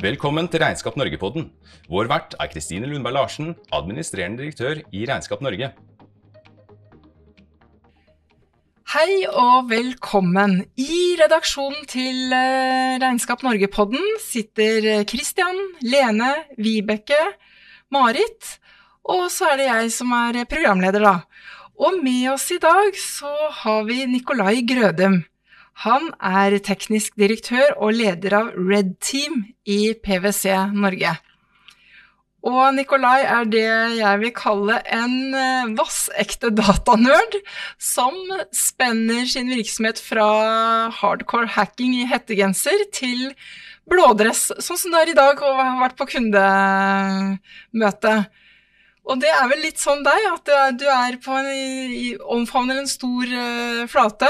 Velkommen til Regnskap Norge-podden. Vår vert er Kristine Lundberg Larsen, administrerende direktør i Regnskap Norge. Hei og velkommen. I redaksjonen til eh, Regnskap Norge-podden sitter Kristian, Lene, Vibeke, Marit, og så er det jeg som er programleder, da. Og med oss i dag så har vi Nikolai Grødem. Han er teknisk direktør og leder av Red Team i PwC Norge. Og Nikolai er det jeg vil kalle en eh, vassekte datanerd som spenner sin virksomhet fra hardcore hacking i hettegenser til blådress, sånn som det er i dag og har vært på kundemøte. Og det er vel litt sånn deg, at du er, på en, omfavner en stor uh, flate,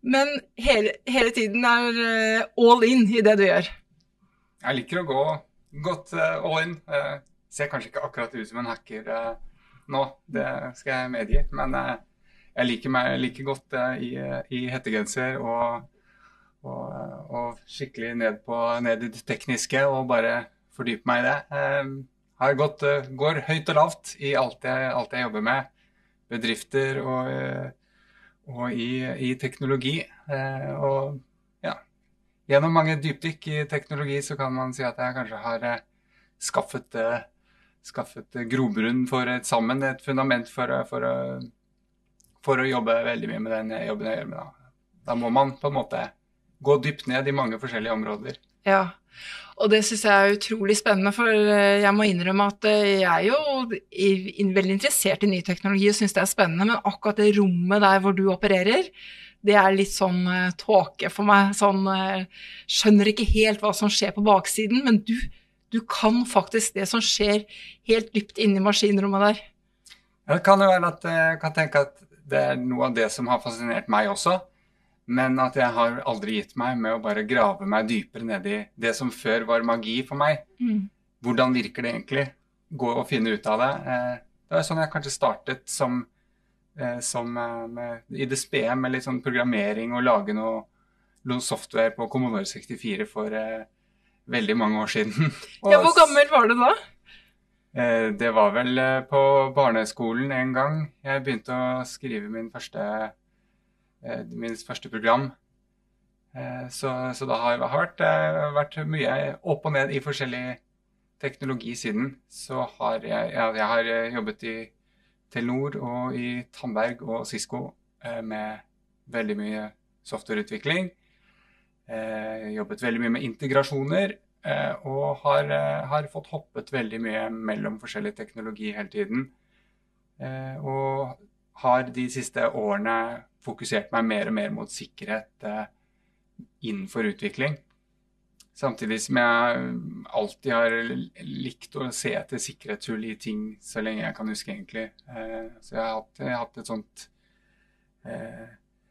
men hele, hele, tiden er uh, all in i det du gjør. Jeg liker å gå godt uh, all in. Uh, ser kanskje ikke akkurat ut som en hacker nå, det skal jeg medgi. Men jeg liker meg like godt i, i, hettegenser og, og, og, skikkelig ned, på, ned i det tekniske og bare fordype meg i det. Jeg gått, går høyt og lavt i alt jeg, alt jeg jobber med. Bedrifter og og i, i teknologi. Eh, og ja, gjennom mange dypdykk i teknologi så kan man si at jeg kanskje har eh, skaffet, eh, skaffet grobunn for et sammen, et fundament for, for, for, å jobbe veldig mye med den jobben jeg gjør med. Da. da må man på en måte gå dypt ned i mange forskjellige områder. Ja, og det syns jeg er utrolig spennende, for eh, jeg må innrømme at eh, jeg er jo veldig interessert i ny teknologi og syns det er spennende, men akkurat det rommet der hvor du opererer, det er litt sånn uh, tåke for meg. Sånn Skjønner ikke helt hva som skjer på baksiden, men du, du kan faktisk det som skjer helt dypt inni maskinrommet der. Ja, det kan jo være at jeg kan tenke at det er noe av det som har fascinert meg også. Men at jeg har aldri gitt meg med å bare grave meg dypere ned i det som før var magi for meg. Mm. Hvordan virker det egentlig? Gå og finne ut av det. Eh, det er sånn jeg kanskje startet som, eh, som eh, med, i det spede med litt sånn programmering og lage noe, noe software på Commodore 64 for eh, veldig mange år siden. ja, Hvor gammel var du da? Eh, det var vel eh, på barneskolen en gang. Jeg begynte å skrive min første Eh, mitt første program. Eh, så, så det har vært, eh, vært, mye opp og ned i forskjellig teknologi siden. Så har jeg, jeg har jobbet i Telenor og i Tandberg og Cisco med veldig mye softwareutvikling. Jobbet veldig mye med integrasjoner. Og har, har fått hoppet veldig mye mellom forskjellig teknologi hele tiden. Og har de siste årene fokusert meg mer og mer mot sikkerhet eh, innenfor utvikling. Samtidig som jeg alltid har likt å se etter sikkerhetshull i ting så lenge jeg kan huske, egentlig. Eh, så jeg har hatt, jeg har hatt et sånt eh,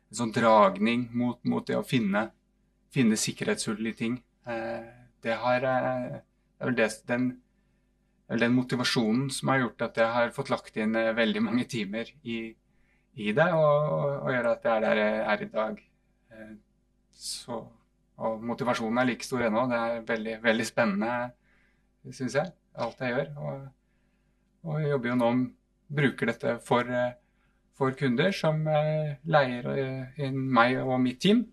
en sånn dragning mot, mot, det å finne, finne sikkerhetshull i ting. Eh, det har eh, det er det, den, den motivasjonen som har gjort at jeg har fått lagt inn eh, veldig mange timer i, i det, og, og gjør at jeg er der jeg er i dag. Eh, så, og motivasjonen er like stor ennå. Det er veldig, veldig spennende, syns jeg, alt jeg gjør. Og, og, jeg jobber jo nå bruker dette for, for kunder som eh, leier inn meg og mitt team,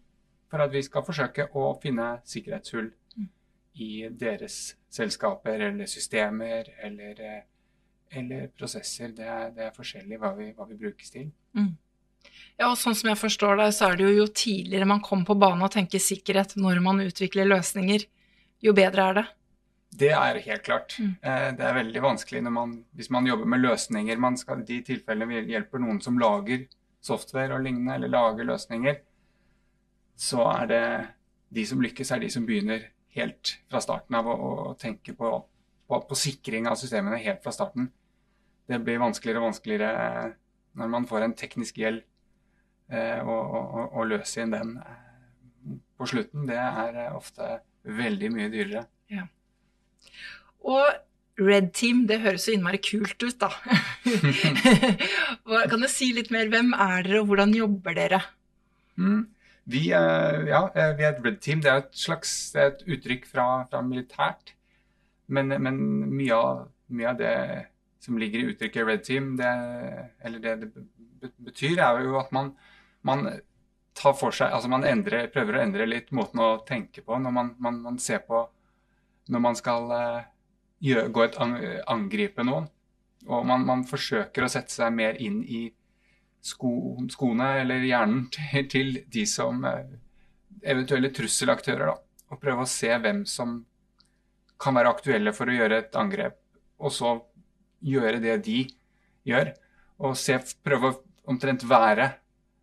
for at vi skal forsøke å finne sikkerhetshull mm. i deres selskaper eller systemer eller eh, eller prosesser. Det er, det er forskjellig hva vi, hva vi, brukes til. Mm. Ja, og sånn som jeg forstår deg, så er det jo jo tidligere man kommer på banen og tenker sikkerhet når man utvikler løsninger, jo bedre er det. Det er helt klart. Mm. Eh, det er veldig vanskelig man, hvis man jobber med løsninger. Man skal, de tilfellene vi hjelper noen som lager software og lignende, eller lager løsninger, så er det de som lykkes, er de som begynner helt fra starten av å, å tenke på, på, på sikring av systemene helt fra starten det blir vanskeligere og vanskeligere eh, når man får en teknisk gjeld eh, å løse inn den eh, på slutten. Det er ofte veldig mye dyrere. Ja. Og Red Team, det høres så innmari kult ut, da. kan du si litt mer? Hvem er dere, og hvordan jobber dere? Mm. Vi, eh, ja, vi er et red team. Det er et slags er et uttrykk fra, fra militært. Men, men mye, av, mye, av, det som ligger i uttrykket red team, det, eller det det betyr, er jo at man, man tar for seg Altså man endrer, prøver å endre litt måten å tenke på når man, man, man ser på Når man skal uh, gjøre, gå et angripe noen. Og man, forsøker å sette seg mer inn i sko, skoene eller hjernen til, til de som uh, eventuelle trusselaktører. da, Og prøve å se hvem som kan være aktuelle for å gjøre et angrep, og så gjøre det de gjør. Og se, prøve å omtrent være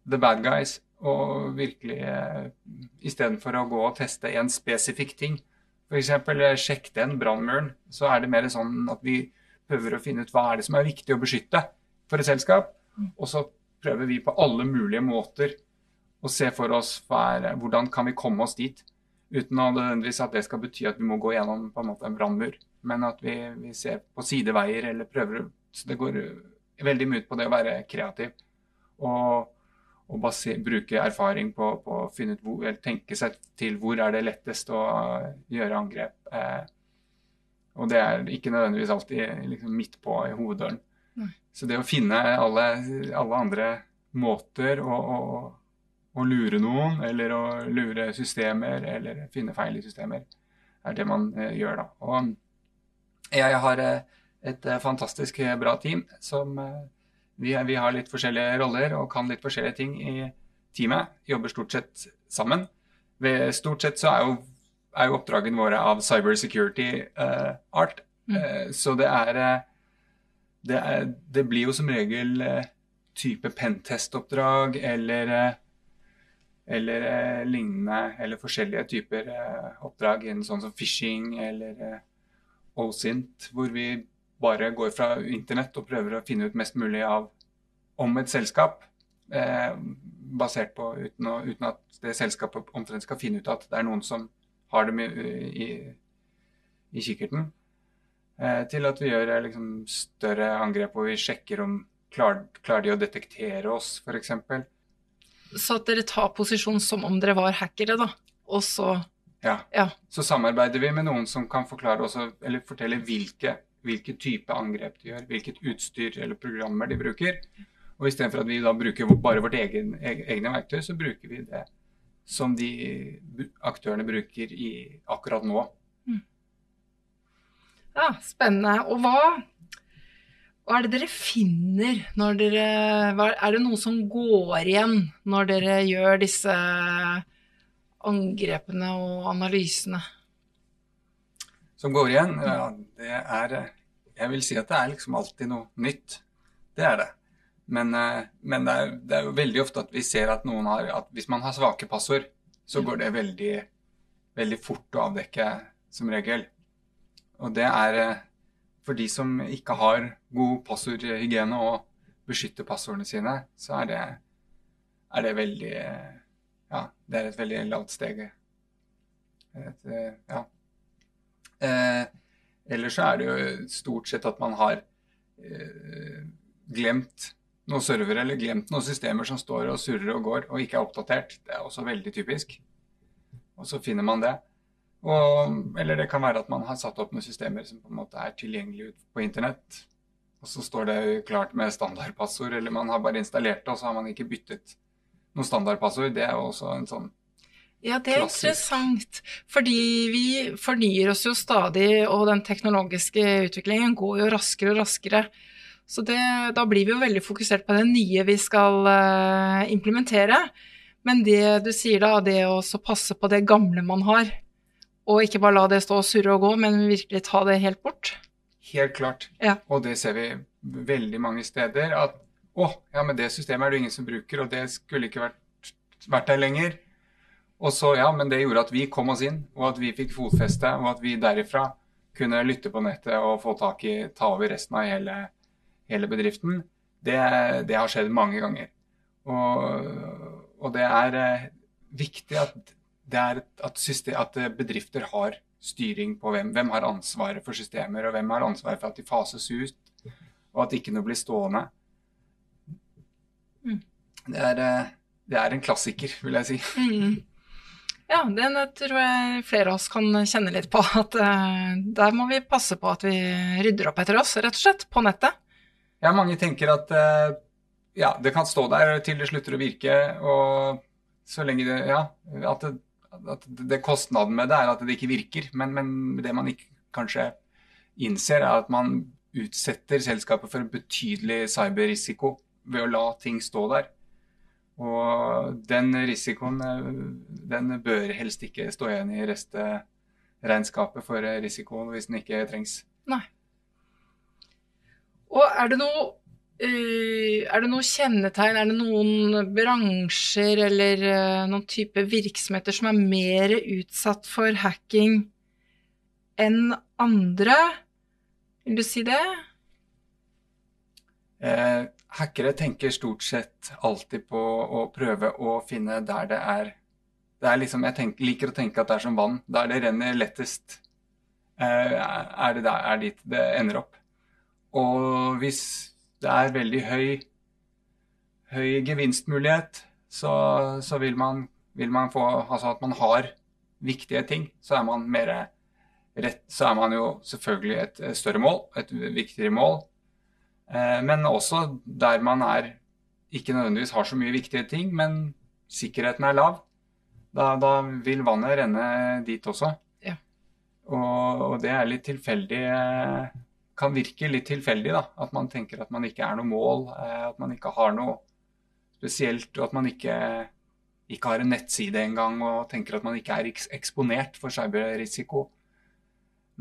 the bad guys, og virkelig eh, Istedenfor å gå og teste en spesifikk ting, f.eks. Eh, sjekk den brannmuren, så er det mer sånn at vi prøver å finne ut hva er det som er viktig å beskytte for et selskap. Og så prøver vi på alle mulige måter å se for oss er, hvordan kan vi komme oss dit. Uten å nødvendigvis at det skal bety at vi må gå gjennom på en måte en brannmur, men at vi, vi, ser på sideveier eller prøver Så det går veldig mye ut på det å være kreativ. Og, og baser, bruke erfaring på, på å finne ut hvor, eller tenke seg til hvor er det lettest å gjøre angrep. Eh, og det er ikke nødvendigvis alltid liksom, midt på i hoveddøren. Nei. Så det å finne alle, alle andre måter å, å å lure noen, eller å lure systemer, eller finne feil i systemer, er det man eh, gjør da. Og jeg har eh, et eh, fantastisk bra team som vi, vi, har litt forskjellige roller og kan litt forskjellige ting i teamet. Jobber stort sett sammen. Ved, stort sett så er jo, er jo oppdragene våre av cyber security uh, art. Mm. Uh, så det er, det er, det blir jo som regel uh, type pentest-oppdrag eller eller eh, lignende, eller forskjellige typer eh, oppdrag innen sånn som phishing eller eh, OSINT, hvor vi bare går fra internett og prøver å finne ut mest mulig av om et selskap, eh, basert på uten, å, uten, at det selskapet omtrent skal finne ut at det er noen som har dem i, i, i kikkerten, eh, til at vi gjør eh, liksom, større angrep hvor vi sjekker om klarer, de å detektere oss, f.eks. Så at dere tar posisjon som om dere var hackere, da. Og så ja. ja. Så samarbeider vi med noen som kan forklare også, eller fortelle hvilke, hvilke type angrep de gjør, hvilket utstyr eller programmer de bruker. Og istedenfor at vi da bruker bare vårt egen, egne verktøy, så bruker vi det som de aktørene bruker i akkurat nå. Mm. Ja, spennende. Og hva hva er det dere finner når dere Er det noe som går igjen når dere gjør disse angrepene og analysene? Som går igjen? Ja, det er Jeg vil si at det er liksom alltid noe nytt. Det er det. Men, men det, er, det, er, jo veldig ofte at vi ser at noen har at Hvis man har svake passord, så går det veldig, veldig fort å avdekke, som regel. Og det er for de som ikke har god passordhygiene og beskytter passordene sine, så er det, er det veldig Ja, det er et veldig lavt steg. Et, ja. Eh, ellers så er det jo stort sett at man har eh, glemt noen servere eller glemt noen systemer som står og surrer og går og ikke er oppdatert. Det er også veldig typisk. Og så finner man det. Og, eller det kan være at man har satt opp noen systemer som på en måte er tilgjengelige på internett. Og så står det klart med standardpassord, eller man har bare installert det, og så har man ikke byttet noe standardpassord. Det er jo også en sånn ja, det er interessant. Fordi vi fornyer oss jo stadig, og den teknologiske utviklingen går jo raskere og raskere. Så det, da blir vi jo veldig fokusert på det nye vi skal uh, implementere. Men det du sier da, det å passe på det gamle man har, og ikke bare la det stå og surre og gå, men virkelig ta det helt bort. Helt klart. Ja. Og det ser vi veldig mange steder. At å, ja, men det systemet er det ingen som bruker, og det skulle ikke vært, vært der lenger. Og så, ja, men det gjorde at vi kom oss inn, og at vi fikk fotfeste, og at vi derifra kunne lytte på nettet og få tak i, ta over resten av hele, hele bedriften. Det, det, har skjedd mange ganger. Og, og det er eh, viktig at det er at, system, at, bedrifter har styring på hvem, hvem har ansvaret for systemer, og hvem har ansvaret for at de fases ut, og at ikke noe blir stående. Mm. Det, er, eh, det er en klassiker, vil jeg si. Mm. Ja, den tror jeg flere av oss kan kjenne litt på. At uh, der må vi passe på at vi rydder opp etter oss, rett og slett, på nettet. Ja, mange tenker at uh, ja, det kan stå der til det slutter å virke, og så lenge det Ja, at det, at det kostnaden med det er at det ikke virker. Men, men det man ikke kanskje innser, er at man utsetter selskapet for en betydelig cyberrisiko ved å la ting stå der. Og den risikoen den bør helst ikke stå igjen i resteregnskapet for risiko hvis den ikke trengs. Nei. Og er det noe er det noen kjennetegn, er det noen bransjer eller uh, noen type virksomheter som er mer utsatt for hacking enn andre? Vil du si det? Eh, hackere tenker stort sett alltid på å prøve å finne der det er Det er liksom, Jeg tenker, liker å tenke at det er som vann. Der det renner lettest, eh, er det der, er dit det ender opp. Og hvis det er veldig høy, høy gevinstmulighet, så, så vil, man, vil, man, få Altså at man har viktige ting, så er man mer rett Så er man jo selvfølgelig et større mål, et viktigere mål. Eh, men også der man er ikke nødvendigvis har så mye viktige ting, men sikkerheten er lav. Da, da vil vannet renne dit også. Ja. Og, og, det er litt tilfeldig eh, Kan virke litt tilfeldig, da. At man tenker at man ikke er noe mål, eh, at man ikke har noe spesielt, og at man ikke, ikke har en nettside engang og tenker at man ikke er eksponert for cyberrisiko.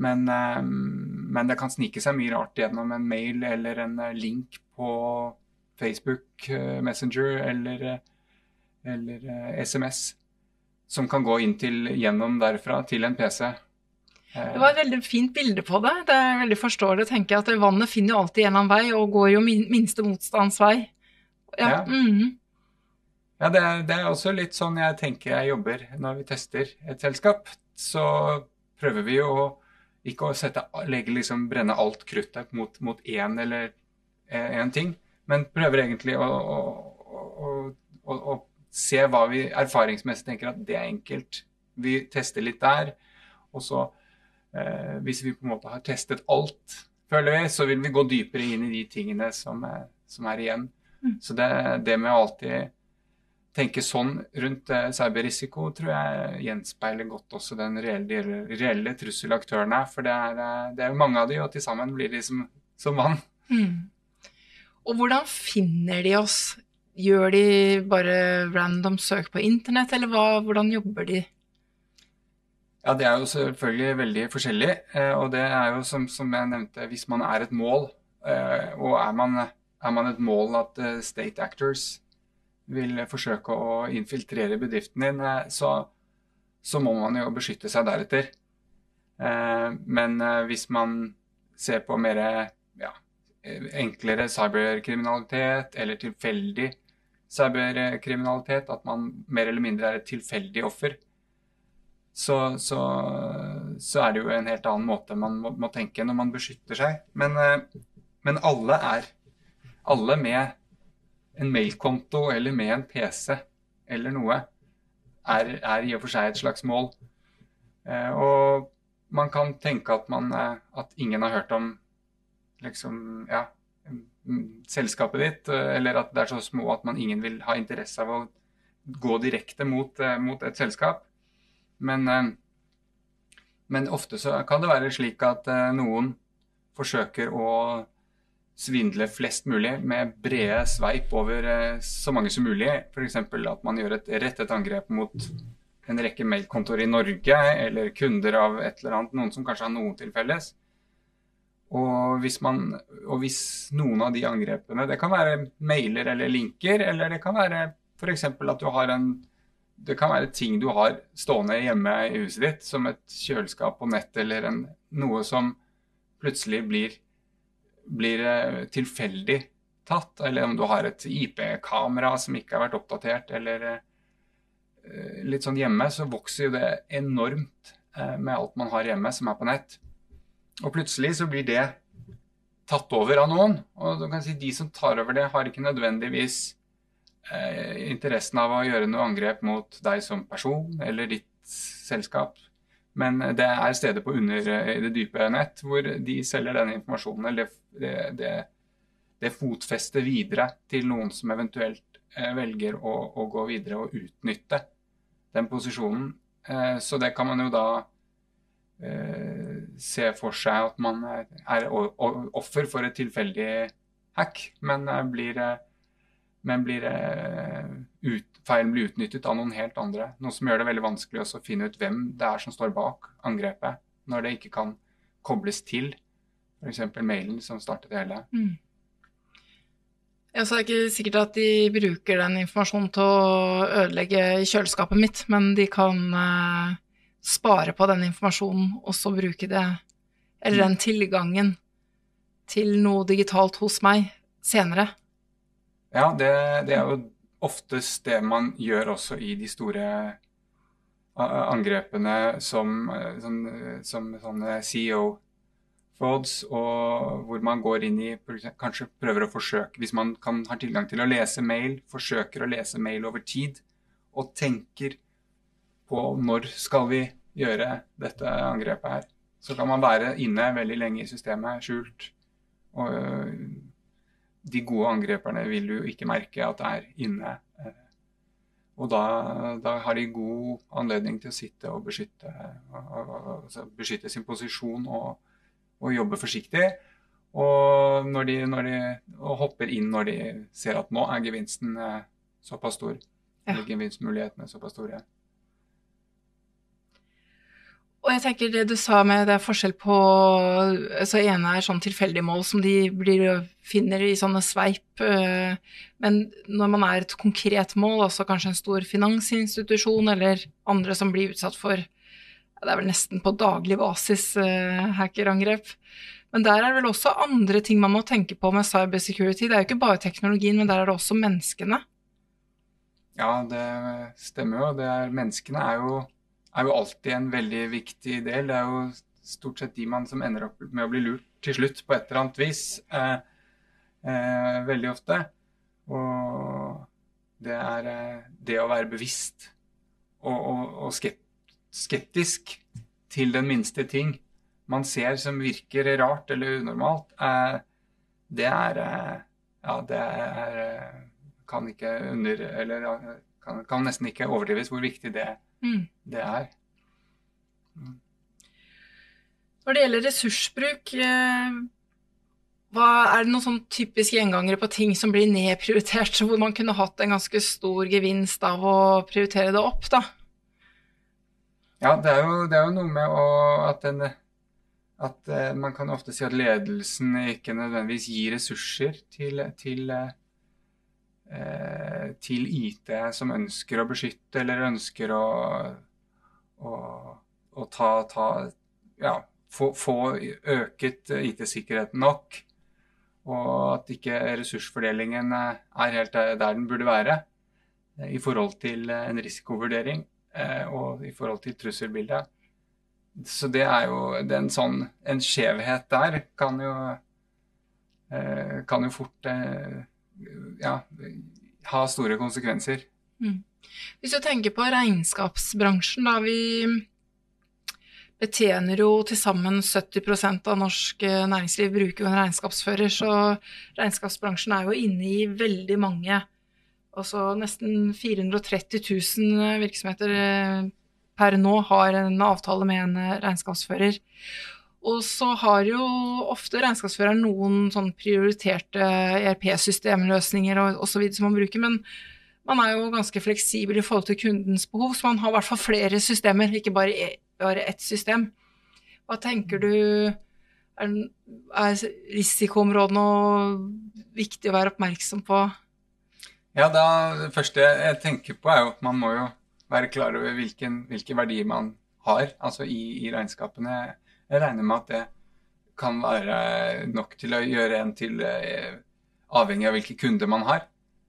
Men, eh, men, det kan snike seg mye rart gjennom en mail eller en eh, link på Facebook Messenger eller, eller SMS som kan gå inn til, gjennom derfra til en PC. Det var et veldig fint bilde på det. Det er veldig forståelig å tenke at vannet finner jo alltid gjennom vei, og går jo minste motstands vei. Ja, ja. Mm -hmm. ja det, er, det, er, også litt sånn jeg tenker jeg jobber når vi tester et selskap. Så prøver vi jo ikke å sette, legge, liksom, brenne alt kruttet mot, mot én eller én eh, ting, men prøver egentlig å, å, å, å, se hva vi erfaringsmessig tenker at det er enkelt. Vi tester litt der. Og så, hvis vi på en måte har testet alt, føler vi, så vil vi gå dypere inn i de tingene som, er, som er igjen. Mm. Så det, det med å alltid tenke sånn rundt eh, cyberrisiko tror jeg gjenspeiler godt også den reelle, reelle trusselaktøren er. For det er, eh, det er, jo mange av de, og til sammen blir de som, som vann. Mm. Og hvordan finner de oss? Gjør de bare random søk på internett, eller hva, hvordan jobber de? Ja, Det er jo selvfølgelig veldig forskjellig. Eh, og det er jo som, som jeg nevnte, hvis man er et mål, og er man, er man et mål at state actors vil forsøke å infiltrere bedriften din, eh, så, så må man jo beskytte seg deretter. Eh, men eh, hvis man ser på mer ja, enklere cyberkriminalitet eller tilfeldig cyberkriminalitet, at man mer eller mindre er et tilfeldig offer, så, så, så, er det jo en helt annen måte man må, må tenke når man beskytter seg. Men, men alle er alle med en mailkonto eller med en PC eller noe, er, er i og for seg et slags mål. Eh, og man kan tenke at, man, eh, at ingen har hørt om liksom, ja, selskapet ditt, eh, eller at det er så små at man ingen vil ha interesse av å gå direkte mot, eh, mot et selskap. Men, men, ofte så kan det være slik at noen forsøker å svindle flest mulig med brede sveip over eh, så mange som mulig. F.eks. at man gjør et rettet angrep mot en rekke mailkontoer i Norge, eller kunder av et eller annet, noen som kanskje har noe til felles. Og hvis, man, og hvis noen av de angrepene Det kan være mailer eller linker, eller det kan være f.eks. at du har en det kan være ting du har stående hjemme i huset ditt, som et kjøleskap på nett eller en, noe som plutselig blir blir eh, tilfeldig tatt, eller om du har et IP-kamera som ikke har vært oppdatert, eller eh, litt sånn hjemme, så vokser jo det enormt eh, med alt man har hjemme som er på nett. Og plutselig så blir det tatt over av noen. Og du kan si de som tar over det, har ikke nødvendigvis eh, interessen av å gjøre noe angrep mot deg som person eller ditt selskap. Men det er steder på under i det dype nett hvor de selger den informasjonen eller det, det, det fotfester videre til noen som eventuelt eh, velger å, å, gå videre og utnytte den posisjonen. Eh, så det kan man jo da eh, se for seg at man er offer for et tilfeldig hack, men blir, men blir ut, feilen blir utnyttet av noen helt andre. Noe som gjør det veldig vanskelig å finne ut hvem det er som står bak angrepet, når det ikke kan kobles til f.eks. mailen som startet det hele. Mm. Ja, så Det er ikke sikkert at de bruker den informasjonen til å ødelegge kjøleskapet mitt, men de kan eh, spare på den informasjonen og så bruke det, eller den tilgangen, til noe digitalt hos meg senere. Ja, det, det er jo oftest det man gjør også i de store angrepene som, eh, som, som sånne CEO frauds, og hvor man går inn i Kanskje prøver å forsøke, hvis man kan, har tilgang til å lese mail, forsøker å lese mail over tid, og tenker på når skal vi gjøre dette angrepet her. Så kan man være inne veldig lenge i systemet, skjult. Og øh, de gode angreperne vil jo ikke merke at det er inne. Øh. Og da, da, har de god anledning til å sitte og beskytte, altså beskytte sin posisjon og, og jobbe forsiktig. Og, når de, når de, og hopper inn når de ser at nå er gevinsten eh, såpass stor. Ja. Gevinstmulighetene såpass store. Og jeg tenker det du sa med det er forskjell på altså ene er sånn tilfeldige mål som de blir, finner i sånne sveip. Eh, men når man er et konkret mål, altså kanskje en stor finansinstitusjon eller andre som blir utsatt for det er vel nesten på daglig basis uh, hackerangrep. Men der er det vel også andre ting man må tenke på med cybersecurity. Det er jo ikke bare teknologien, men der er det også menneskene. Ja, det stemmer jo. Det er, menneskene er jo, er jo, alltid en veldig viktig del. Det er jo stort sett de man som ender opp med å bli lurt til slutt på et eller annet vis. Eh, eh, veldig ofte. Og det er eh, det å være bevisst og, og, og skeptisk til den minste ting man ser som virker rart eller unormalt, eh, det er eh, Ja, det er eh, Kan ikke under Eller kan, kan nesten ikke overdrives hvor viktig det, mm. det er. Mm. Når det gjelder ressursbruk, hva, er det noen sånn typiske gjengangere på ting som blir nedprioritert, hvor man kunne hatt en ganske stor gevinst av å prioritere det opp, da? Ja, det er, jo, det er jo, noe med å, at, den, at uh, man kan ofte si at ledelsen ikke nødvendigvis gir ressurser til, til, uh, til IT som ønsker å beskytte eller ønsker å, å, å ta, ta ja, få, få øket IT-sikkerheten nok. Og at ikke ressursfordelingen er helt der den burde være i forhold til en risikovurdering. Eh, og i forhold til trusselbildet. Så det er jo det er en sånn En skjevhet der kan jo eh, kan jo fort eh, ja, ha store konsekvenser. Mm. Hvis du tenker på regnskapsbransjen, da vi betjener jo til sammen 70% av norsk næringsliv bruker jo en regnskapsfører, så regnskapsbransjen er jo inne i veldig mange Altså nesten 430 000 virksomheter eh, per nå har en avtale med en eh, regnskapsfører. Og så har jo ofte regnskapsføreren noen sånn prioriterte ERP-systemløsninger og osv. som man bruker, men man er jo ganske fleksibel i forhold til kundens behov, så man har i hvert fall flere systemer, ikke bare, e, bare ett system. Hva tenker du er, er risikoområdene viktig å være oppmerksom på? Ja, da, Det første jeg tenker på, er jo at man må jo være klar over hvilken, hvilke verdier man har altså i, i, regnskapene. Jeg regner med at det kan være nok til å gjøre en til eh, Avhengig av hvilke kunder man har,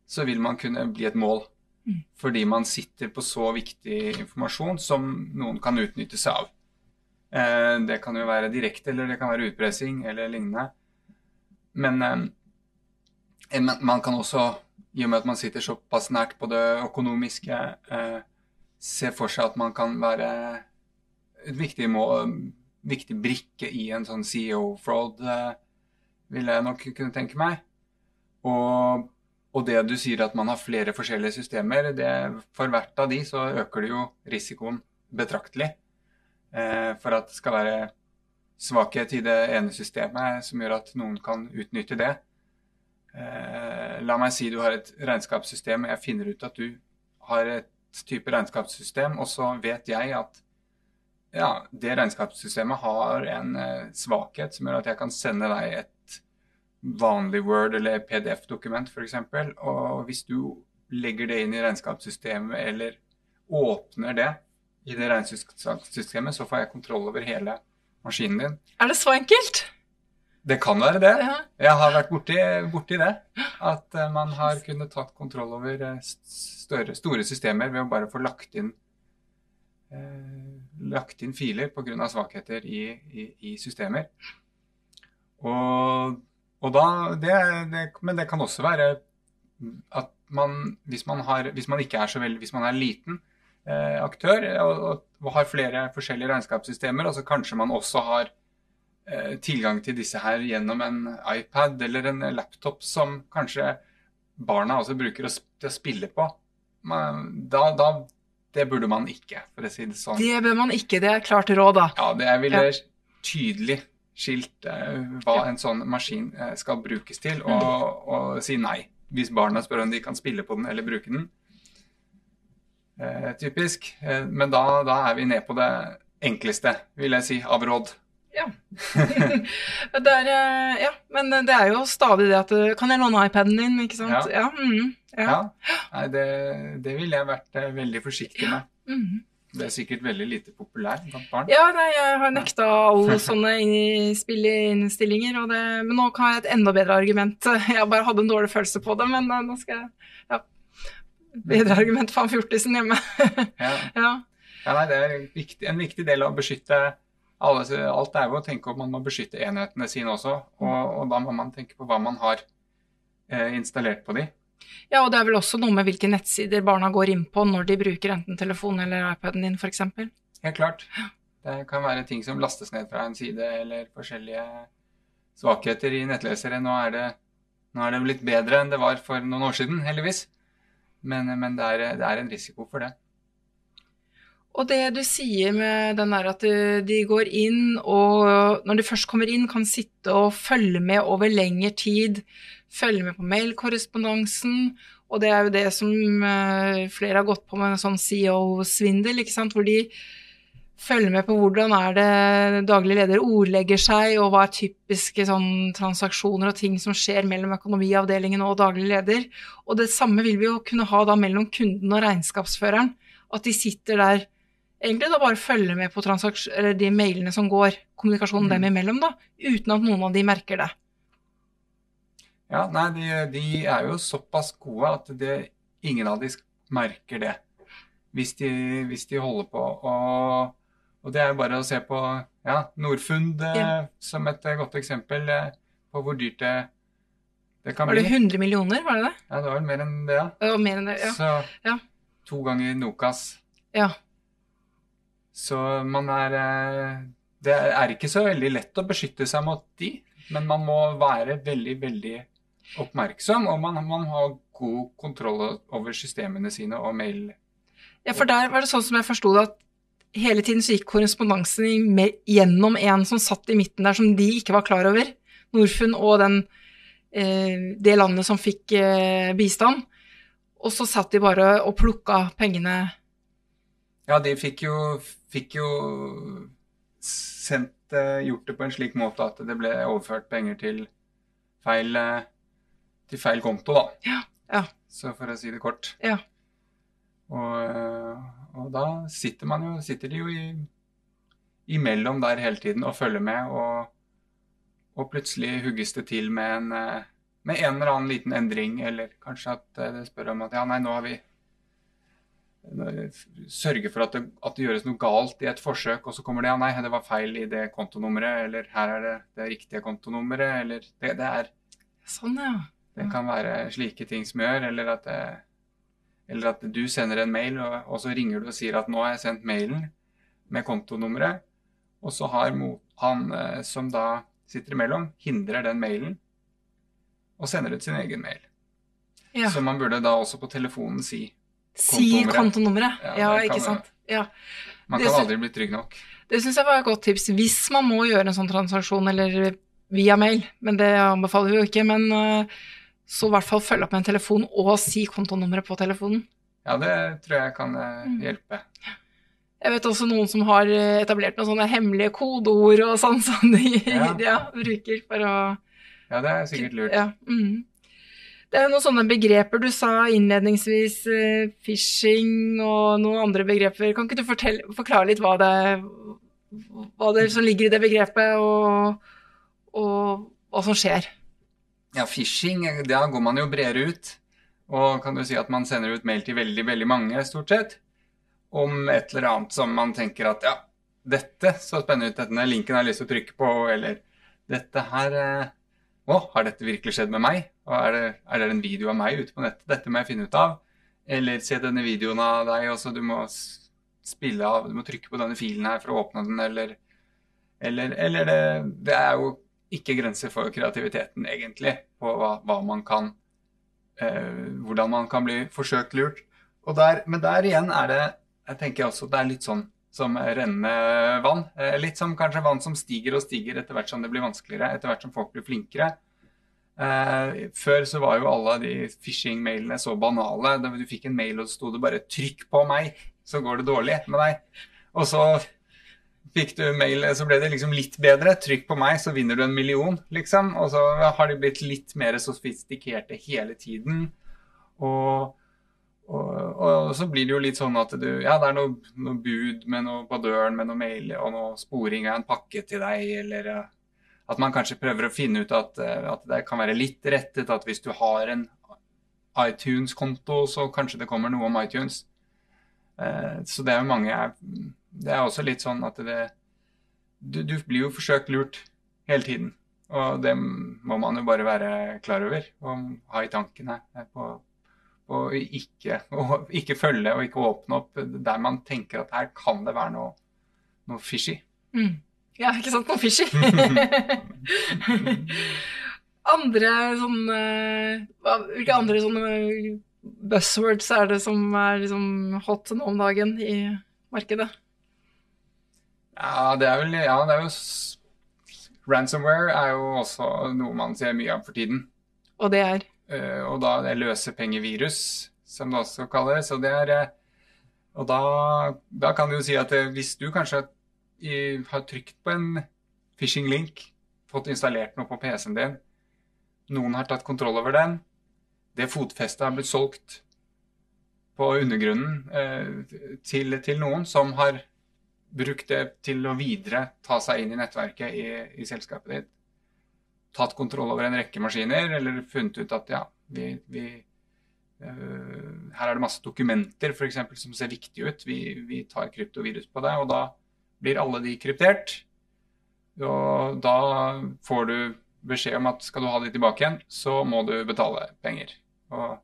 så vil man kunne bli et mål. Mm. Fordi man sitter på så viktig informasjon som noen kan utnytte seg av. Eh, det kan jo være direkte, eller det kan være utpressing eller lignende. Men eh, man kan også i og med at man sitter såpass nært på det økonomiske, se for seg at man kan være et viktig, må, viktig brikke i en sånn CEO-fraud, eh, vil jeg nok kunne tenke meg. Og, og, det du sier at man har flere forskjellige systemer, det, for hvert av de så øker det jo risikoen betraktelig. Eh, for at det skal være svakhet i det ene systemet som gjør at noen kan utnytte det. Eh, la meg si du har et regnskapssystem, og jeg finner ut at du har et type regnskapssystem, og så vet jeg at ja, det regnskapssystemet har en eh, svakhet som gjør at jeg kan sende deg et vanlig Word eller PDF-dokument f.eks. Og hvis du legger det inn i regnskapssystemet eller åpner det i det regnskapssystemet, så får jeg kontroll over hele maskinen din. Er det så enkelt? Det kan være det. Ja. Jeg har vært borti, borti det. At uh, man har kunnet tatt kontroll over uh, større, store systemer ved å bare få lagt inn, lagt inn filer pga. svakheter i, i, i, systemer. Og, og da det, det, Men det kan også være at man, hvis man, har, hvis man ikke er så veldig Hvis man er liten aktør og, og har flere forskjellige regnskapssystemer, og så kanskje man også har Eh, tilgang til disse her gjennom en iPad eller en laptop som kanskje barna også bruker til å spille på. Da, da, det burde man ikke, for å si det sånn. Det bør man ikke, det er klart råd, da. Ja, det er ville tydelig skilt uh, hva en sånn maskin uh, skal brukes til, og, mm. og, si nei. Hvis barna spør om de kan spille på den eller bruke den. Uh, typisk. men da, da, er vi ned på det enkleste, vil jeg si, av råd. Ja. det er, eh, ja. Men det er jo stadig det at eh, Kan jeg låne iPaden din? Ikke sant? Ja. ja, mm, ja. ja. Nei, det, det ville jeg vært eh, veldig forsiktig med. Mm. Det er sikkert veldig lite populær blant barn. Ja, nei, jeg har nekta alle sånne spilleinnstillinger. Det, men nå har jeg et enda bedre argument. Jeg bare hadde en dårlig følelse på det, men nå skal jeg ja, Bedre argument for han fjortisen hjemme. ja. ja. nei, det er en viktig, en viktig del av å beskytte alle, alt er jo å tenke om man må beskytte enhetene sine også. Og, og, da må man tenke på hva man har eh, installert på de. Ja, og det er vel også noe med hvilke nettsider barna går inn på når de bruker enten telefonen eller iPaden din, f.eks. Helt klart. Det kan være ting som lastes ned fra en side, eller forskjellige svakheter i nettlesere. Nå er det, nå er det litt bedre enn det var for noen år siden, heldigvis. Men, men det, er, det er en risiko for det. Og det du sier med den der at de går inn og når de først kommer inn, kan sitte og følge med over lengre tid, følge med på mailkorrespondansen, og det er jo det som eh, flere har gått på med en sånn CEO-svindel, ikke sant, hvor de følger med på hvordan er det daglig leder ordlegger seg, og hva er typiske sånn, transaksjoner og ting som skjer mellom økonomiavdelingen og daglig leder. Og det samme vil vi jo kunne ha da mellom kunden og regnskapsføreren. At de sitter der egentlig da bare følge med på de mailene som går, kommunikasjonen mm. dem imellom, da, uten at noen av de merker det. Ja, nei, de, de er jo såpass gode at det, ingen av de merker det. Hvis de, hvis de holder på. Og, og, det er jo bare å se på ja, Norfund ja. som et godt eksempel eh, på hvor dyrt det, det kan bli. Var det 100 millioner, var det det? Ja, det var vel mer enn det, ja. Det mer enn det, ja. Så ja. to ganger Nokas. Ja. Så man er eh, Det er ikke så veldig lett å beskytte seg mot de, men man må være veldig, veldig oppmerksom, og man, man har god kontroll over systemene sine og mail. Ja, for der var det sånn som jeg forsto det, at hele tiden så gikk korrespondansen gjennom en som satt i midten der, som de ikke var klar over. Norfund og den, eh, det landet som fikk eh, bistand. Og så satt de bare og plukka pengene ja, de fikk jo, fikk jo sendt Gjort det på en slik måte at det ble overført penger til feil, til feil konto, da. Ja, ja. Så for å si det kort. Ja. Og, og da sitter, man jo, sitter de jo i, imellom der hele tiden og følger med, og, og plutselig hugges det til med en, med en eller annen liten endring, eller kanskje at det spør om at ja, nei, nå har vi sørge for at det, at det, gjøres noe galt i et forsøk, og så kommer det ja, nei, det var feil i det kontonummeret, eller her er det det riktige kontonummeret, eller det, det er Sånn, ja. Det kan være slike ting som gjør, eller at, det, eller at du sender en mail, og, og, så ringer du og sier at 'nå har jeg sendt mailen med kontonummeret', og så har han eh, som da sitter imellom, hindrer den mailen og sender ut sin egen mail. Ja. Så man burde da også på telefonen si Si kontonummeret. Ja, Ja, ikke sant. Ja. Man kan aldri bli trygg nok. Det syns jeg var et godt tips hvis man må gjøre en sånn transaksjon, eller via mail. Men det anbefaler vi jo ikke. Men eh, så i hvert fall følge opp med en telefon og si kontonummeret på telefonen. Ja, det tror jeg kan eh, Mm. hjelpe. Jeg vet også noen som har eh, etablert noen sånne hemmelige kodeord og sånn som de Ja. ja, bruker for å Ja, det er sikkert lurt. Ja. Mm. Det er noen sånne begreper du sa innledningsvis, eh, phishing og noen andre begreper. Kan ikke du fortelle, forklare litt hva det, hva det som ligger i det begrepet, og, og hva som skjer? Ja, phishing, da går man jo bredere ut. Og kan du si at man sender ut mail til veldig, veldig mange, stort sett, om et eller annet som man tenker at ja, dette så spennende ut, denne linken har jeg lyst til å trykke på, eller dette her eh, Å, har dette virkelig skjedd med meg? Er det, er det en video av meg ute på nettet? Dette må jeg finne ut av. Eller se denne videoen av deg, og så du må spille av Du må trykke på denne filen her for å åpne den, eller Eller, eller det, det er jo ikke grenser for kreativiteten, egentlig, på hva, hva man kan eh, Hvordan man kan bli forsøkt lurt. Der, men der igjen er det Jeg tenker også det er litt sånn som rennende vann. Eh, litt som kanskje vann som stiger og stiger etter hvert som det blir vanskeligere, etter hvert som folk blir flinkere. Eh, før så var jo alle de phishing-mailene så banale. Da du fikk en mail og så sto det bare 'trykk på meg', så går det dårlig med deg. Og så fikk du mail, så ble det liksom litt bedre. Trykk på meg, så vinner du en million, liksom. Og så har de blitt litt mer sofistikerte hele tiden. Og, og, og så blir det jo litt sånn at du Ja, det er noe, noe bud noe på døren med noe mail og noe sporing av en pakke til deg, eller at man kanskje prøver å finne ut at, eh, at det kan være litt rettet, at hvis du har en iTunes-konto, så kanskje det kommer noe om iTunes. Eh, Så det er jo mange Det er også litt sånn at det du, du blir jo forsøkt lurt hele tiden. Og det må man jo bare være klar over og ha i tankene på, på å ikke, å ikke følge og ikke åpne opp der man tenker at her kan det være noe, noe fishy. Mm. Ja, ikke sant? Noe fishy. andre sånne Hvilke andre sånne buzzwords er det som er liksom hot nå om dagen i markedet? Ja, det er vel Ja, det er jo Ransomware er jo også noe man ser mye av for tiden. Og det er Eh, og da det løsepengevirus, som det også kalles. Og, det er, eh, og da, da kan du jo si at eh, hvis du kanskje i, har trykt på en phishing-link, fått installert noe på PC-en din, noen har tatt kontroll over den, det fotfestet har blitt solgt på undergrunnen eh, til, til noen som har brukt det til å videre ta seg inn i nettverket i, i selskapet ditt. Tatt kontroll over en rekke maskiner, eller funnet ut at ja, vi, vi øh, Her er det masse dokumenter for eksempel, som ser viktige ut. Vi, vi tar kryptovirus på det, og da blir alle de kryptert. Og da får du beskjed om at skal du ha de tilbake igjen, så må du betale penger. Og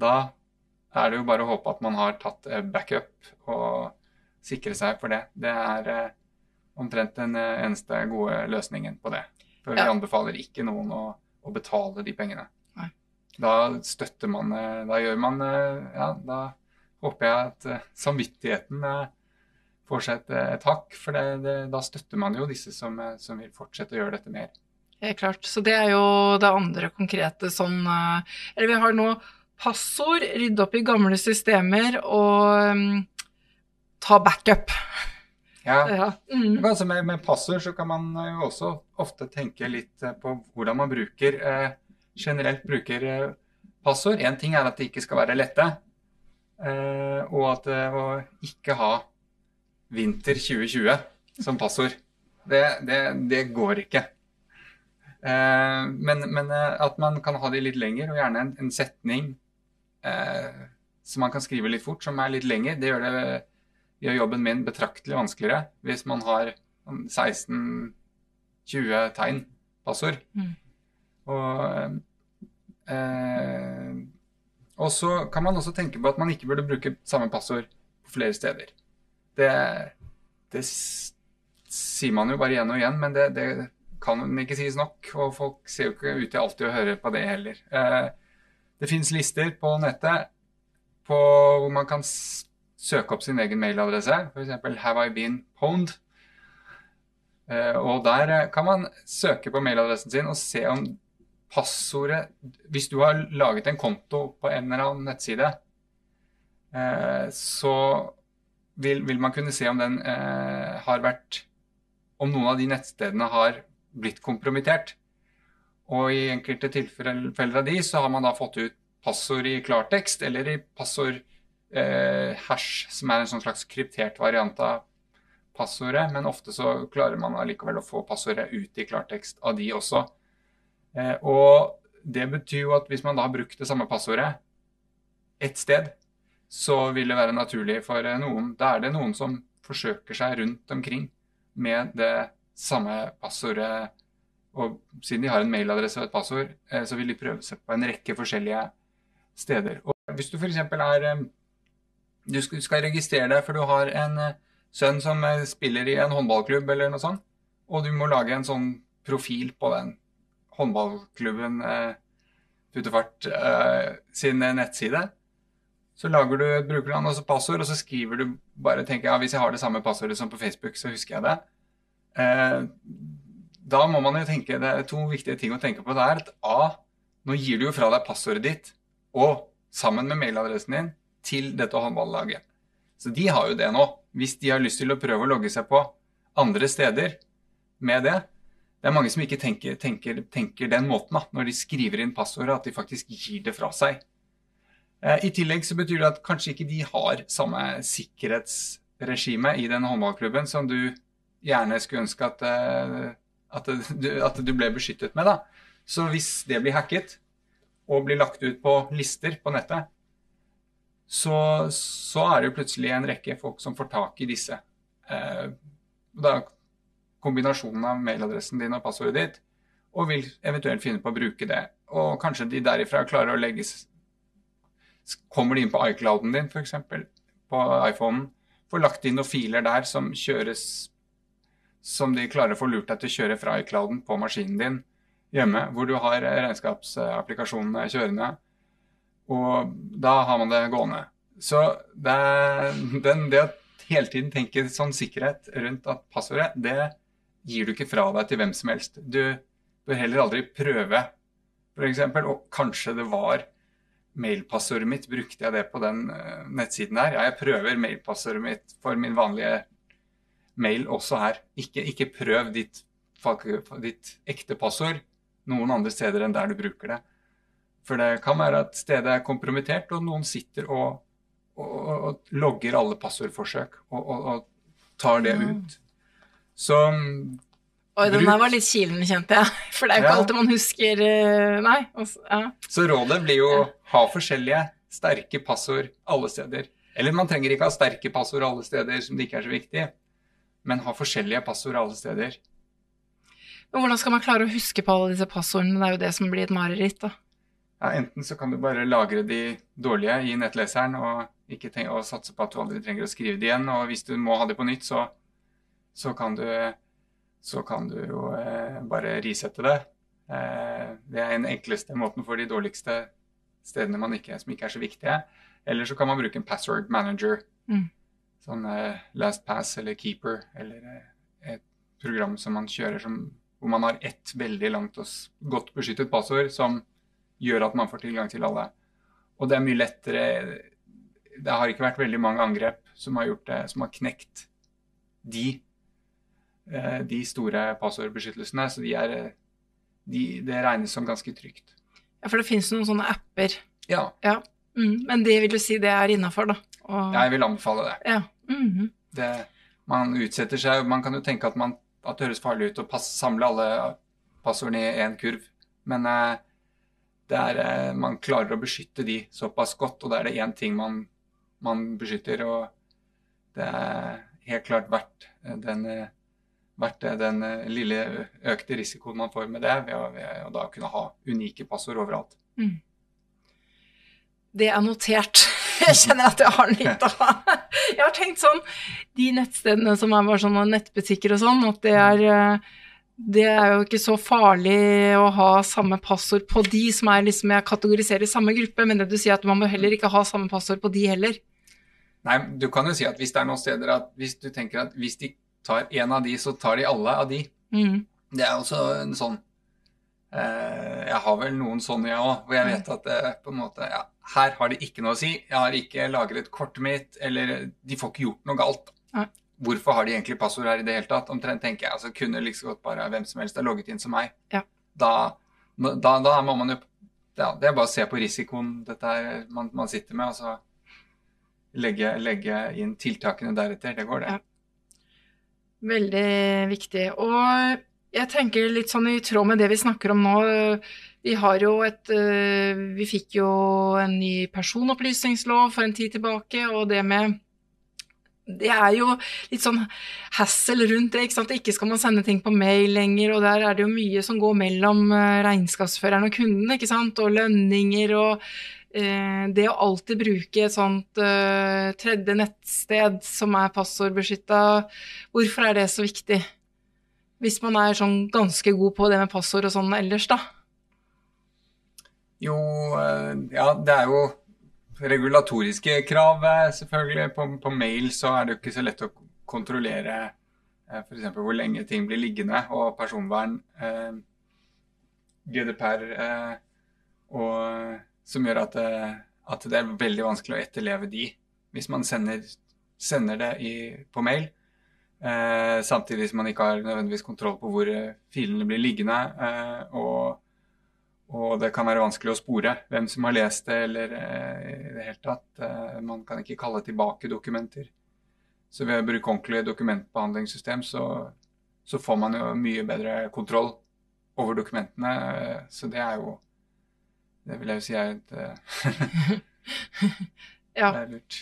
da er det jo bare å håpe at man har tatt backup og sikre seg for det. Det er eh, omtrent den eh, eneste gode løsningen på det. For vi anbefaler ikke noen å, å betale de pengene. Nei. Da støtter man eh, Da gjør man Ja, da håper jeg at samvittigheten eh, får seg et, et hakk. For det, det, da støtter man jo disse som, eh, som vil fortsette å gjøre dette mer. Helt klart. Så det er jo det andre konkrete sånn eh, Eller vi har nå passord, rydde opp i gamle systemer og um, ta backup. Ja. Ja. Mm. Altså med, med passord så kan man eh, jo også ofte tenke litt eh, på hvordan man bruker eh, generelt bruker eh, passord. Én ting er at de ikke skal være lette, eh, og at eh, å ikke ha vinter 2020 som passord. Det, det, det går ikke. Eh, men men eh, at man kan ha de litt lenger, og gjerne en, en setning eh, som man kan skrive litt fort, som er litt lenger, det gjør det gjør jobben min betraktelig vanskeligere hvis man har 16-20 tegn passord. Mm. Og Eh, og så kan man også tenke på at man ikke burde bruke samme passord på flere steder. Det, det sier man jo bare igjen og igjen, men det, det kan ikke sies nok. Og folk ser jo ikke ut til alltid å høre på det heller. Eh, det finnes lister på nettet på, hvor man kan søke opp sin egen mailadresse, f.eks. 'Have I been pwned?' Eh, og der eh, kan man søke på mailadressen sin og se om passordet Hvis du har laget en konto på en eller annen nettside, så vil, vil man kunne se om den eh, har vært Om noen av de nettstedene har blitt kompromittert. Og i enkelte tilfeller av de, så har man da fått ut passord i klartekst eller i passord eh, hash, som er en sånn slags kryptert variant av passordet. Men ofte så klarer man allikevel å få passordet ut i klartekst av de også. Eh, og det betyr jo at hvis man da har brukt det samme passordet ett sted, så vil det være naturlig for eh, noen Da er det noen som forsøker seg rundt omkring med det samme passordet. Og siden de har en mailadresse og et passord, eh, så vil de prøve seg på en rekke forskjellige steder. Og hvis du f.eks. er eh, Du skal registrere deg for du har en sønn som spiller i en håndballklubb eller noe sånt, og du må lage en sånn profil på den håndballklubben Puttefart sin nettside. Så lager du et brukernavn og passord, og så skriver du bare tenker, ja, hvis jeg har det samme passordet som på Facebook, så husker jeg det. Eh, da må man jo tenke, Det er to viktige ting å tenke på. Det er at A, nå gir du jo fra deg passordet ditt, og sammen med mailadressen din, til dette håndballaget. Så de har jo det nå. Hvis de har lyst til å prøve å logge seg på andre steder med det. Det er mange som ikke tenker, tenker, tenker den måten da, når de skriver inn passordet, at de faktisk gir det fra seg. Eh, I tillegg så betyr det at kanskje ikke de har samme sikkerhetsregime i den håndballklubben som du gjerne skulle ønske at, eh, at, du, at du ble beskyttet med. da. Så hvis det blir hacket og blir lagt ut på lister på nettet, så, så er det jo plutselig en rekke folk som får tak i disse. Eh, da kombinasjonen av mailadressen din og passordet ditt, og vil eventuelt finne på å bruke det. Og kanskje de derifra klarer å legge s- Kommer de inn på iClouden din, f.eks., på iPhonen, får lagt inn noen filer der som kjøres Som de klarer å få lurt deg til å kjøre fra iClouden på maskinen din hjemme, hvor du har regnskapsapplikasjonene kjørende. Og da har man det gående. Så det, den, det å hele tiden tenke sånn sikkerhet rundt at passordet, det gir du ikke fra deg til hvem som helst. Du bør heller aldri prøve, f.eks. Og kanskje det var mailpassordet mitt, brukte jeg det på den eh, nettsiden der? Ja, jeg prøver mailpassordet mitt for min vanlige mail også her. Ikke, ikke prøv ditt, ditt ekte passord noen andre steder enn der du bruker det. For det kan være at stedet er kompromittert, og noen sitter og, og, og, og logger alle passordforsøk og, og, og tar det ut. Så Oi, den der var litt kilende, kjente jeg. For det er jo ikke Ja. alltid man husker eh, Nei. Også, ja. Så rådet blir jo ha forskjellige sterke passord alle steder. Eller man trenger ikke ha sterke passord alle steder som det ikke er så viktig, men ha forskjellige passord alle steder. Men hvordan skal man klare å huske på alle disse passordene? Det er jo det som blir et mareritt, da. Ja, enten så kan du bare lagre de dårlige i nettleseren og, ikke tenke, og satse på at du aldri trenger å skrive de igjen. Og hvis du må ha det på nytt, så, så, kan, du, så kan du jo eh, bare risette det. Eh, det er den enkleste måten for de dårligste stedene man ikke, som ikke er så viktige. Eller så kan man bruke en password manager. Mm. Sånn eh, LastPass eller Keeper eller et program som man kjører som, hvor man har ett veldig langt og godt beskyttet passord som gjør at man får tilgang til alle. Og det er mye lettere Det har ikke vært veldig mange angrep som har gjort det, som har knekt de, de store passordbeskyttelsene. Så de er, eh, de, det regnes som ganske trygt. Ja, For det finnes noen sånne apper. Ja, Mm, men det vil du si det er innafor, da? Og, jeg vil anbefale det. ja. mhm. det. Man utsetter seg Man kan jo tenke at, man, at det høres farlig ut å pass, samle alle passordene i én kurv, men eh, er, eh, man klarer å beskytte de såpass godt, og da er det én ting man, man beskytter, og det er helt klart verdt eh, den, eh, verdt det, den eh, lille økte risikoen man får med det, ved å, ved å da kunne ha unike passord overalt. Det er notert. Jeg kjenner at jeg har nytte av Jeg har tenkt sånn De nettstedene som er bare sånne nettbutikker og sånn, at det er eh, det er jo ikke så farlig å ha samme passord på de som er liksom jeg kategoriserer i samme gruppe, men det du sier at man må heller ikke ha samme passord på de heller. Nei, du kan jo si at hvis det er noen steder at hvis du tenker at hvis de tar én av de, så tar de alle av de. Mm. Det er også en sånn eh, Jeg har vel noen sånne, jeg òg, hvor jeg vet at det på en måte ja, Her har det ikke noe å si. Jeg har ikke lagret kortet mitt, eller de får ikke gjort noe galt. Nei. Hvorfor har de egentlig passord her i det hele tatt? Omtrent tenker jeg. altså Kunne like så godt bare hvem som helst ha logget inn som meg. Ja. Da, da, da må man jo ja, Det er bare å se på risikoen dette her man, man sitter med, og så legge, legge inn tiltakene deretter. Det går, det. Ja. Veldig viktig. Og jeg tenker litt sånn i tråd med det vi snakker om nå. Vi har jo et eh, Vi fikk jo en ny personopplysningslov for en tid tilbake, og det med det er jo litt sånn hassle rundt det. ikke sant? Ikke skal man sende ting på mail lenger, og der er det jo mye som går mellom eh, regnskapsføreren og kunden, ikke sant? Og lønninger og det å alltid bruke et sånt eh, tredje nettsted som er passordbeskytta, hvorfor er det så viktig? Hvis man er sånn ganske god på det med passord og sånn ellers, da. Jo, eh, ja, det er jo regulatoriske krav, eh, selvfølgelig. På, på, mail så er det jo ikke så lett å kontrollere eh, f.eks. hvor lenge ting blir liggende, og personvern, eh, GDPR, eh, og, som gjør at, eh, at, det er veldig vanskelig å etterleve de hvis man sender, sender det i, på mail. Eh, samtidig som man ikke har nødvendigvis kontroll på hvor filene blir liggende. og og det kan være vanskelig å spore hvem som har lest det, eller eh, i det hele tatt. Eh, man kan ikke kalle tilbake dokumenter. Så ved å bruke ordentlig dokumentbehandlingssystem, så, så, får man jo mye bedre kontroll over dokumentene. Så det er jo Det vil jeg jo si er et eh, Ja. Det er lurt.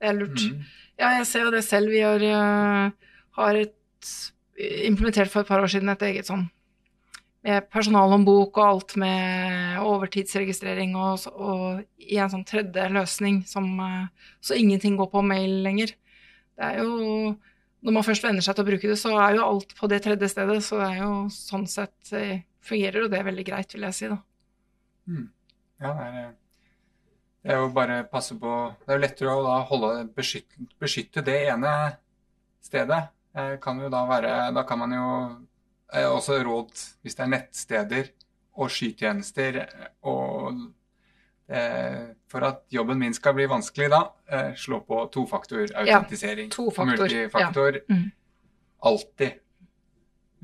Det er lurt. Mm. Ja, jeg ser jo det selv. Vi har, uh, har et, implementert for et par år siden et eget sånn med personalhåndbok og alt med overtidsregistrering og, og, i en sånn tredje løsning som uh, Så ingenting går på mail lenger. Det er jo Når man først venner seg til å bruke det, så er jo alt på det tredje stedet. Så det er jo sånn sett fungerer jo det veldig greit, vil jeg si, da. Mm. Ja, det er, det er jo bare passe på Det er jo lettere å da holde beskytte, beskytte det ene stedet. Eh, kan jo da være Da kan man jo er også råd, hvis det er nettsteder og skytjenester og eh, For at jobben min skal bli vanskelig da, eh, slå på tofaktorautentisering. Ja, tofaktor. Multifaktor. Ja. Mm. Alltid.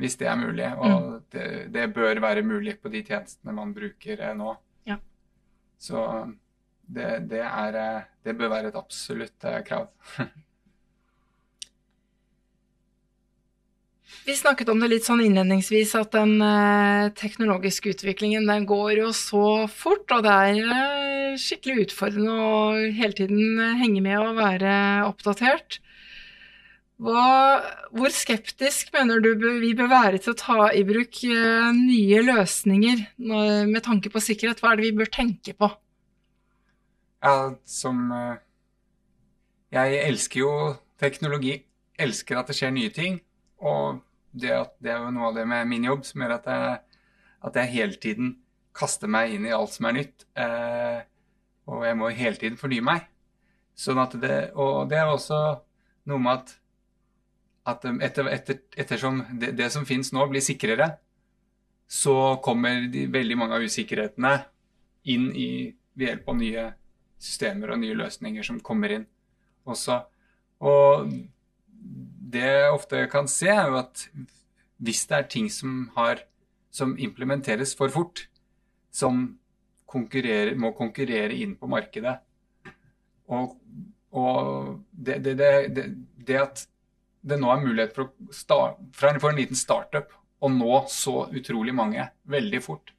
Hvis det er mulig. Og mm. det, det, bør være mulig på de tjenestene man bruker eh, nå. Så det, det, er, eh, det bør være et absolutt eh, krav. Vi snakket om det litt sånn innledningsvis, at den eh, teknologiske utviklingen den går jo så fort, og det er eh, skikkelig utfordrende å hele tiden henge med og være oppdatert. Hva, hvor skeptisk mener du vi bør være til å ta i bruk eh, nye løsninger med tanke på sikkerhet? Hva er det vi bør tenke på? Ja, som eh, Jeg elsker jo teknologi. Elsker at det skjer nye ting. Og det, det, er jo noe av det med min jobb som gjør at jeg, at jeg hele tiden kaster meg inn i alt som er nytt. Eh, og jeg må hele tiden fornye meg. Sånn at det, og det er også noe med at, at etter, etter, ettersom det, det som finnes nå, blir sikrere, så kommer de, veldig mange av usikkerhetene inn i, ved hjelp av nye systemer og nye løsninger som kommer inn også. Og det jeg ofte kan se, er jo at hvis det er ting som, har, som implementeres for fort, som må konkurrere inn på markedet Og, og det, det, det, det, at det nå er mulighet for, start, for en liten startup å nå så utrolig mange veldig fort,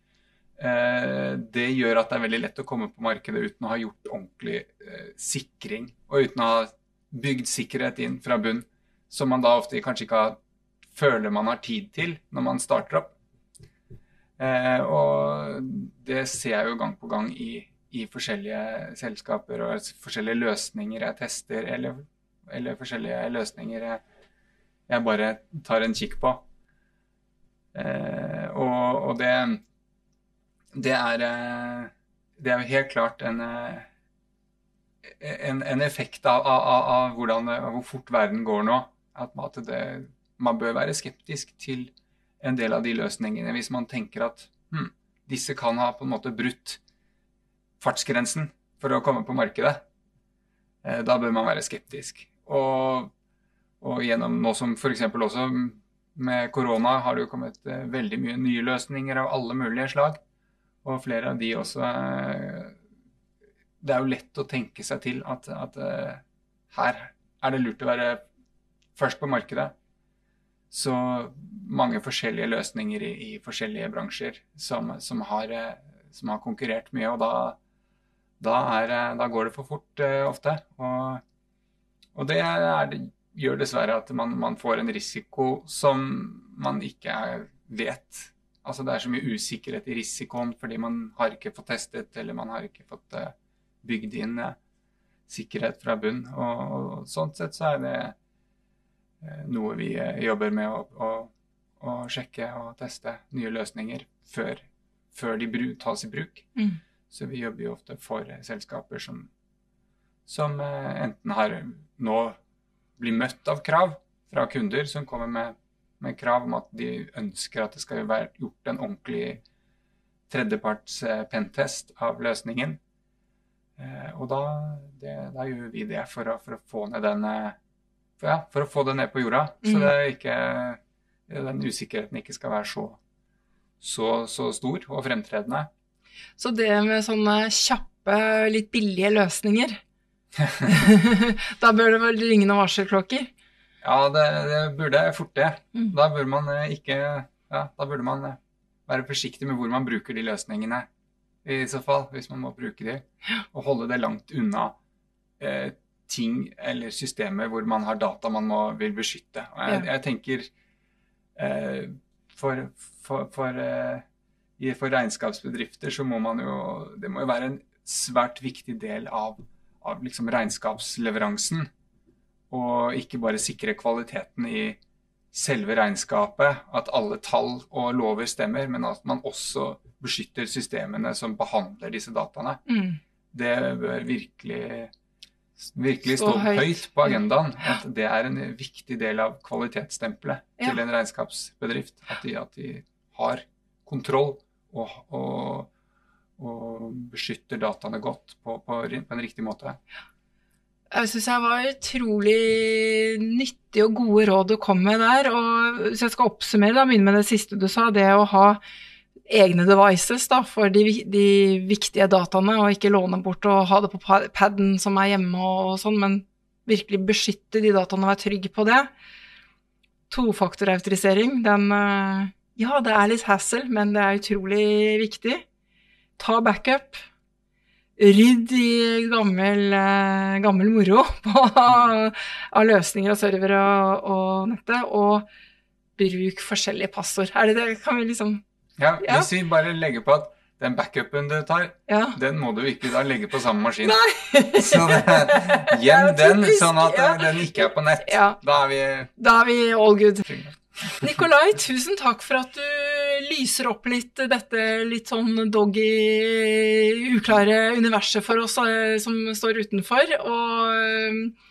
eh, det gjør at det er veldig lett å komme på markedet uten å ha gjort ordentlig eh, sikring, og uten å ha bygd sikkerhet inn fra bunn som man da ofte kanskje ikke har, føler man har tid til når man starter opp. Eh, og det ser jeg jo gang på gang i, i forskjellige selskaper og forskjellige løsninger jeg tester, eller, eller forskjellige løsninger jeg, jeg, bare tar en kikk på. Eh, og, og det, det er eh, Det er helt klart en, eh, en, en effekt av, av, av, hvordan, av, hvor fort verden går nå. At, at det, man bør være skeptisk til en del av de løsningene hvis man tenker at hm, disse kan ha på en måte brutt fartsgrensen for å komme på markedet. Eh, da bør man være skeptisk. Og, og gjennom nå som f.eks. også med korona har det jo kommet eh, veldig mye nye løsninger av alle mulige slag. Og flere av de også eh, Det er jo lett å tenke seg til at, at her er det lurt å være først på markedet så mange forskjellige løsninger i, i forskjellige bransjer som, som, har, eh, som, har, konkurrert mye. Og da, da, er, eh, da går det for fort ofte. Og, og det, er, det, gjør dessverre at man, man, får en risiko som man ikke vet. Altså Det er så mye usikkerhet i risikoen fordi man har ikke fått testet eller man har ikke fått uh, bygd inn uh, sikkerhet fra bunn. Og, og sånn sett så er det Eh, noe vi eh, jobber med å, å, å, sjekke og teste nye løsninger før, før de tas i bruk. Mm. Så vi jobber jo ofte for selskaper som, som eh, enten har nå blir møtt av krav fra kunder som kommer med, med, krav om at de ønsker at det skal være gjort en ordentlig tredjeparts pentest av løsningen. Og da, det, da, gjør vi det for å, for å få ned den for, ja, for å få det ned på jorda. Så mm. det ikke, den usikkerheten ikke skal være så, så, så stor og fremtredende. Så det med sånne kjappe, litt billige løsninger Da bør det vel ringe noen varselklokker? Ja, det, det burde fort det. Mm. Da burde man eh, ikke Ja, da burde man eh, være forsiktig med hvor man bruker de løsningene. I så fall, hvis man må bruke de. Og holde det langt unna eh, ting eller systemer hvor man har data man må, vil beskytte. Jeg, jeg tenker eh, for, for, for, eh, for, regnskapsbedrifter så må man jo Det må jo være en svært viktig del av, av liksom regnskapsleveransen. Og ikke bare sikre kvaliteten i selve regnskapet, at alle tall og lover stemmer, men at man også beskytter systemene som behandler disse dataene. Mm. Det bør virkelig virkelig stå høyt. høyt. på agendaen. At det er en viktig del av kvalitetsstempelet ja. til en regnskapsbedrift. At de, at de har kontroll og, og, og, beskytter dataene godt på, på, på en riktig måte. Jeg syns jeg var utrolig nyttige og gode råd du kom med der. og Hvis jeg skal oppsummere, da, begynne med det siste du sa, det å ha egne devices da, for de, de, viktige dataene, og ikke låne bort og ha det på paden som er hjemme og, sånn, men virkelig beskytte de dataene og være trygg på det. Tofaktorautorisering, den eh, Ja, det er litt hassle, men det er utrolig viktig. Ta backup. Rydd i gammel, eh, gammel moro på, av løsninger og servere og, og nettet, og bruk forskjellige passord. Er det det? Kan vi liksom ja, Hvis vi bare legger på at den backupen du tar, ja. den må du ikke da legge på samme maskin. Så gjem den, sånn at ja. den ikke er på nett. Ja. Da er vi Da er vi all good. Nikolai, tusen takk for at du lyser opp litt dette litt sånn doggy, uklare universet for oss eh, som står utenfor. Og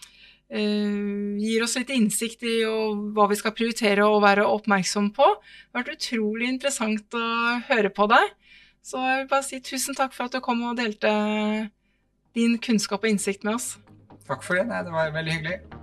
Uh, gir oss litt innsikt i hva vi skal prioritere og være oppmerksom på. Det har vært utrolig interessant å høre på deg. Så jeg vil bare si tusen takk for at du kom og delte din kunnskap og innsikt med oss. Takk for det. Det var veldig hyggelig.